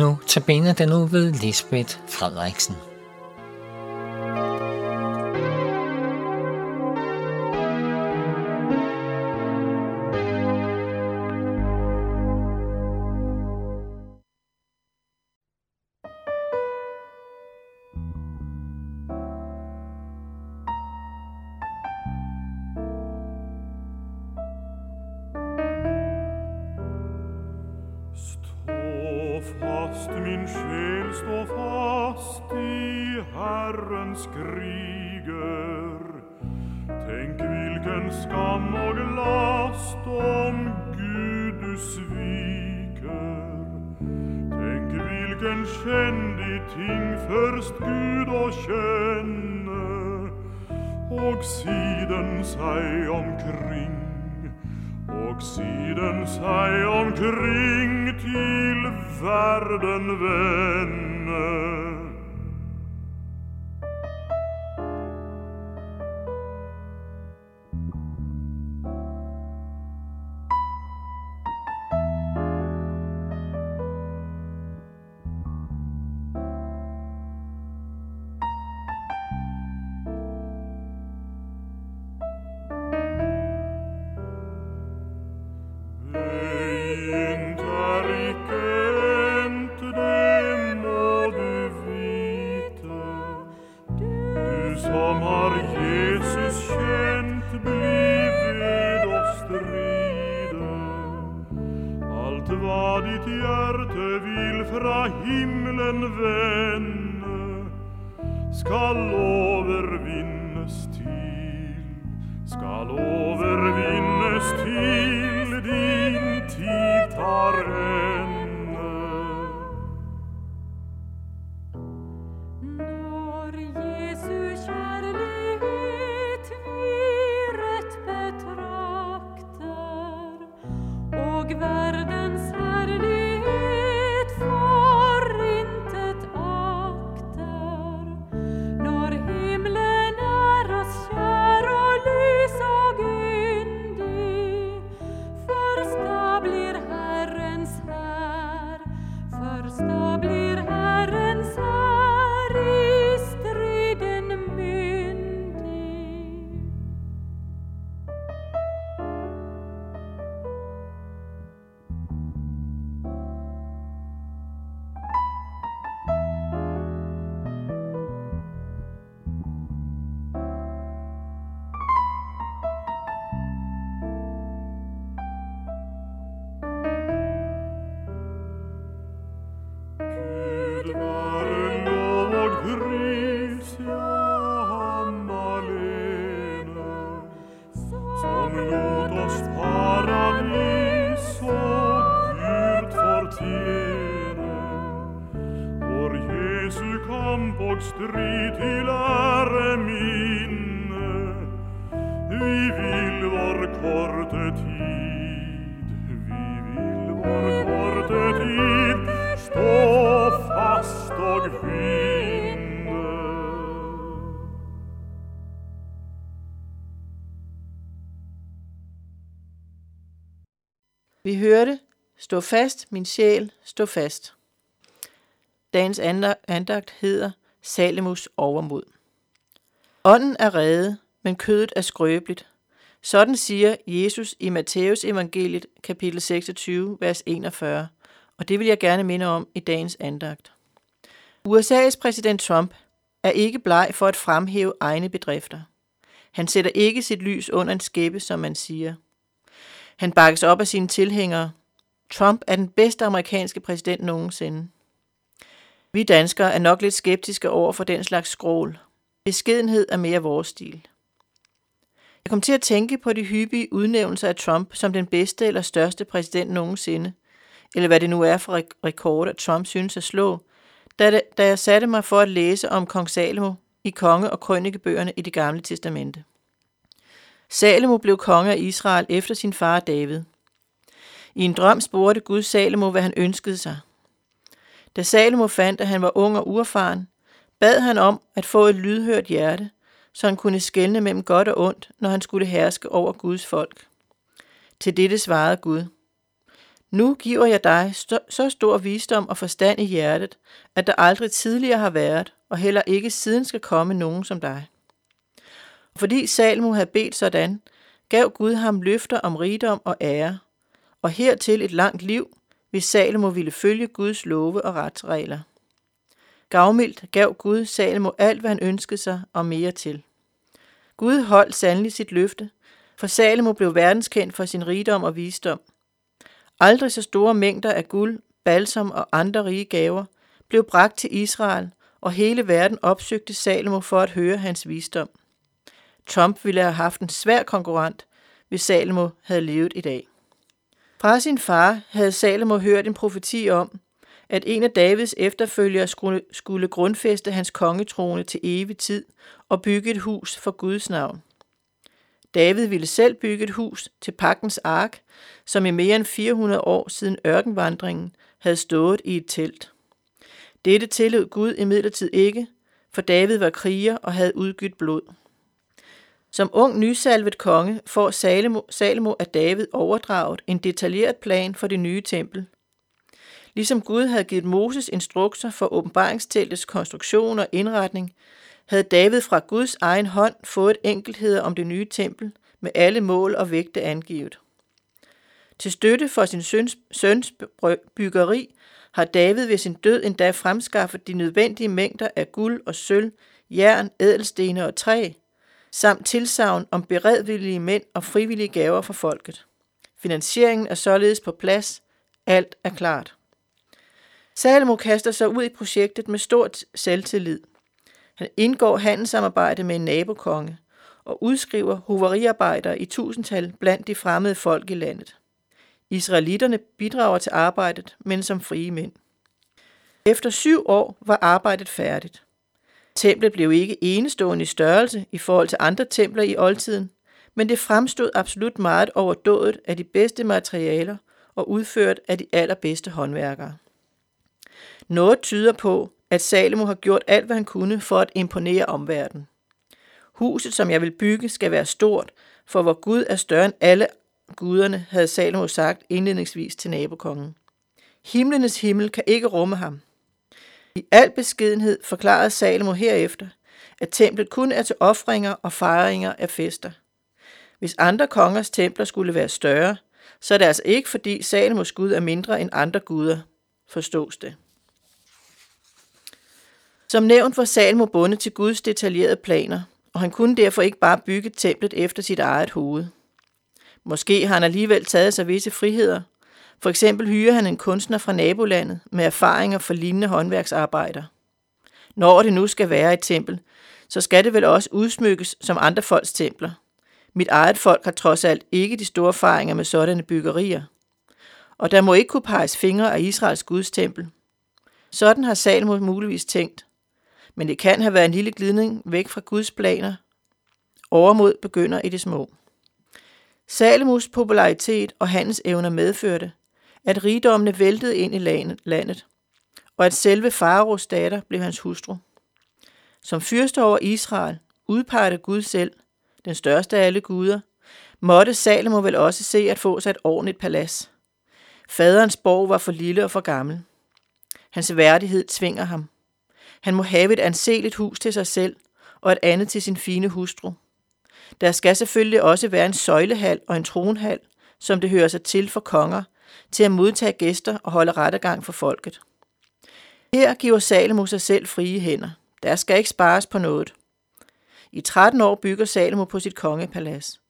Nu tabiner den nu ved Lisbeth Frederiksen. Min själ, stå fast i Herrens kriger. Tänk vilken skam och last om Gud du sviker. Tänk vilken kändig ting först Gud och känne och siden sig omkring och siden sig omkring till världen vänner. Skal övervinnes til, skal övervinnes til, din tid tar änne. Kamp och strid minne, vi vil vår korte tid, vi vil vår korte tid stå fast och vinna. Vi hørte, stå fast, min sjæl, stå fast. Dagens anda- andagt hedder Salemus overmod. Ånden er reddet, men kødet er skrøbeligt. Sådan siger Jesus i Matteus evangeliet kapitel 26, vers 41, og det vil jeg gerne minde om i dagens andagt. USA's præsident Trump er ikke bleg for at fremhæve egne bedrifter. Han sætter ikke sit lys under en skæppe, som man siger. Han bakkes op af sine tilhængere. Trump er den bedste amerikanske præsident nogensinde. Vi danskere er nok lidt skeptiske over for den slags skrål. Beskedenhed er mere vores stil. Jeg kom til at tænke på de hyppige udnævnelser af Trump som den bedste eller største præsident nogensinde, eller hvad det nu er for rekord, rekorder, Trump synes at slå, da, det, da jeg satte mig for at læse om kong Salomo i konge- og krønikebøgerne i det gamle testamente. Salomo blev konge af Israel efter sin far David. I en drøm spurgte Gud Salomo, hvad han ønskede sig. Da Salomo fandt, at han var ung og uerfaren, bad han om at få et lydhørt hjerte, så han kunne skelne mellem godt og ondt, når han skulle herske over Guds folk. Til dette svarede Gud, Nu giver jeg dig så stor visdom og forstand i hjertet, at der aldrig tidligere har været, og heller ikke siden skal komme nogen som dig. Fordi Salmo havde bedt sådan, gav Gud ham løfter om rigdom og ære, og hertil et langt liv, hvis Salomo ville følge Guds love og retsregler. Gavmildt gav Gud Salomo alt, hvad han ønskede sig og mere til. Gud holdt sandelig sit løfte, for Salomo blev verdenskendt for sin rigdom og visdom. Aldrig så store mængder af guld, balsam og andre rige gaver blev bragt til Israel, og hele verden opsøgte Salomo for at høre hans visdom. Trump ville have haft en svær konkurrent, hvis Salomo havde levet i dag. Fra sin far havde Salomo hørt en profeti om, at en af Davids efterfølgere skulle, grundfæste hans kongetrone til evig tid og bygge et hus for Guds navn. David ville selv bygge et hus til pakkens ark, som i mere end 400 år siden ørkenvandringen havde stået i et telt. Dette tillod Gud imidlertid ikke, for David var kriger og havde udgydt blod. Som ung nysalvet konge får Salomo, Salomo af David overdraget en detaljeret plan for det nye tempel. Ligesom Gud havde givet Moses instrukser for åbenbaringsteltets konstruktion og indretning, havde David fra Guds egen hånd fået enkeltheder om det nye tempel med alle mål og vægte angivet. Til støtte for sin søns, søns byggeri har David ved sin død endda fremskaffet de nødvendige mængder af guld og sølv, jern, ædelstene og træ, samt tilsavn om beredvillige mænd og frivillige gaver fra folket. Finansieringen er således på plads. Alt er klart. Salomo kaster sig ud i projektet med stort selvtillid. Han indgår handelssamarbejde med en nabokonge og udskriver hoveriarbejdere i tusindtal blandt de fremmede folk i landet. Israelitterne bidrager til arbejdet, men som frie mænd. Efter syv år var arbejdet færdigt. Templet blev ikke enestående i størrelse i forhold til andre templer i oldtiden, men det fremstod absolut meget overdået af de bedste materialer og udført af de allerbedste håndværkere. Noget tyder på, at Salomo har gjort alt, hvad han kunne for at imponere omverdenen. Huset, som jeg vil bygge, skal være stort, for hvor Gud er større end alle guderne, havde Salomo sagt indledningsvis til nabokongen. Himlenes himmel kan ikke rumme ham. I al beskedenhed forklarede Salomo herefter, at templet kun er til ofringer og fejringer af fester. Hvis andre kongers templer skulle være større, så er det altså ikke fordi Salomos Gud er mindre end andre guder, forstås det. Som nævnt var Salomo bundet til Guds detaljerede planer, og han kunne derfor ikke bare bygge templet efter sit eget hoved. Måske har han alligevel taget sig visse friheder. For eksempel hyrer han en kunstner fra nabolandet med erfaringer for lignende håndværksarbejder. Når det nu skal være et tempel, så skal det vel også udsmykkes som andre folks templer. Mit eget folk har trods alt ikke de store erfaringer med sådanne byggerier. Og der må ikke kunne peges fingre af Israels gudstempel. Sådan har Salomo muligvis tænkt. Men det kan have været en lille glidning væk fra Guds planer. Overmod begynder i det små. Salomos popularitet og hans evner medførte, at rigdommene væltede ind i landet, og at selve Faraos datter blev hans hustru. Som fyrste over Israel udpegede Gud selv, den største af alle guder, måtte Salomo vel også se at få sig et ordentligt palads. Faderens borg var for lille og for gammel. Hans værdighed tvinger ham. Han må have et anseligt hus til sig selv og et andet til sin fine hustru. Der skal selvfølgelig også være en søjlehal og en tronhal, som det hører sig til for konger, til at modtage gæster og holde rettergang for folket. Her giver Salomo sig selv frie hænder. Der skal ikke spares på noget. I 13 år bygger Salomo på sit kongepalads.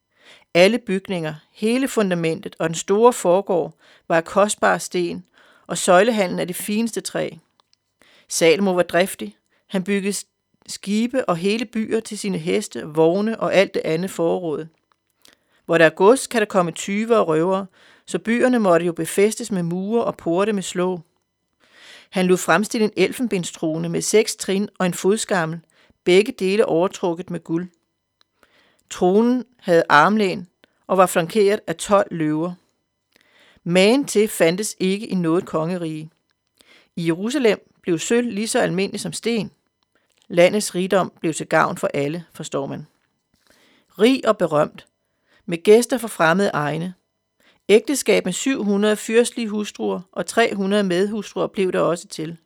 Alle bygninger, hele fundamentet og den store forgård var af kostbare sten, og søjlehallen af det fineste træ. Salomo var driftig. Han byggede skibe og hele byer til sine heste, vogne og alt det andet forråd. Hvor der er gods, kan der komme tyve og røvere, så byerne måtte jo befæstes med mure og porte med slå. Han lod fremstille en elfenbenstrone med seks trin og en fodskammel, begge dele overtrukket med guld. Tronen havde armlæn og var flankeret af 12 løver. Magen til fandtes ikke i noget kongerige. I Jerusalem blev sølv lige så almindelig som sten. Landets rigdom blev til gavn for alle, forstår man. Rig og berømt, med gæster fra fremmede egne. Ægteskab med 700 fyrstlige hustruer og 300 medhustruer blev der også til.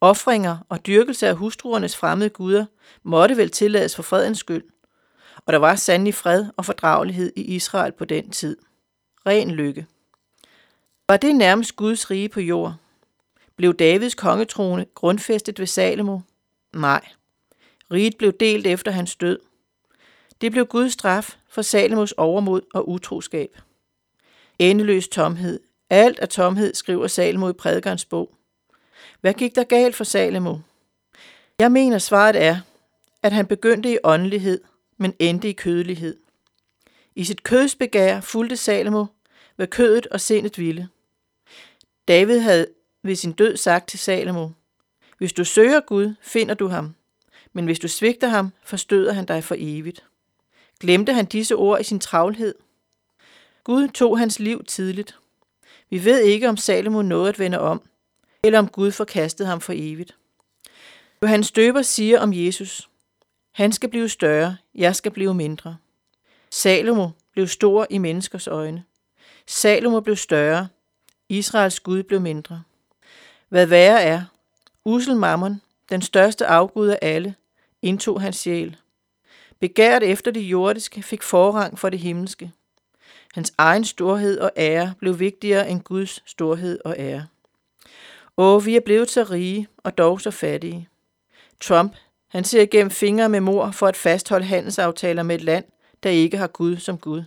Offringer og dyrkelse af hustruernes fremmede guder måtte vel tillades for fredens skyld, og der var sandelig fred og fordragelighed i Israel på den tid. Ren lykke. Var det nærmest Guds rige på jord? Blev Davids kongetrone grundfæstet ved Salomo? Nej. Riget blev delt efter hans død. Det blev Guds straf for Salomos overmod og utroskab. Endeløs tomhed. Alt er tomhed, skriver Salomo i prædikernes bog. Hvad gik der galt for Salomo? Jeg mener, svaret er, at han begyndte i åndelighed, men endte i kødelighed. I sit kødsbegær fulgte Salomo, hvad kødet og sindet ville. David havde ved sin død sagt til Salomo, Hvis du søger Gud, finder du ham, men hvis du svigter ham, forstøder han dig for evigt. Glemte han disse ord i sin travlhed? Gud tog hans liv tidligt. Vi ved ikke, om Salomo nåede at vende om, eller om Gud forkastede ham for evigt. Johannes Døber siger om Jesus, han skal blive større, jeg skal blive mindre. Salomo blev stor i menneskers øjne. Salomo blev større, Israels Gud blev mindre. Hvad værre er, Usel Mammon, den største afgud af alle, indtog hans sjæl. Begæret efter det jordiske fik forrang for det himmelske. Hans egen storhed og ære blev vigtigere end Guds storhed og ære. Åh, vi er blevet så rige og dog så fattige. Trump, han ser igennem fingre med mor for at fastholde handelsaftaler med et land, der ikke har Gud som Gud.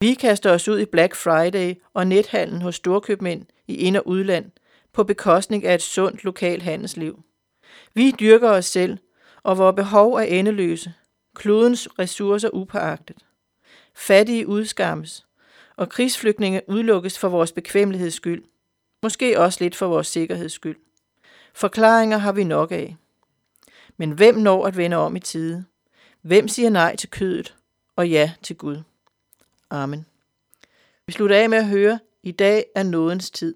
Vi kaster os ud i Black Friday og nethandlen hos storkøbmænd i ind- og udland på bekostning af et sundt lokalt handelsliv. Vi dyrker os selv, og vores behov er endeløse, klodens ressourcer upåagtet. Fattige udskammes, og krigsflygtninge udelukkes for vores bekvemmeligheds skyld. Måske også lidt for vores sikkerheds skyld. Forklaringer har vi nok af. Men hvem når at vende om i tide? Hvem siger nej til kødet og ja til Gud? Amen. Vi slutter af med at høre, i dag er nådens tid.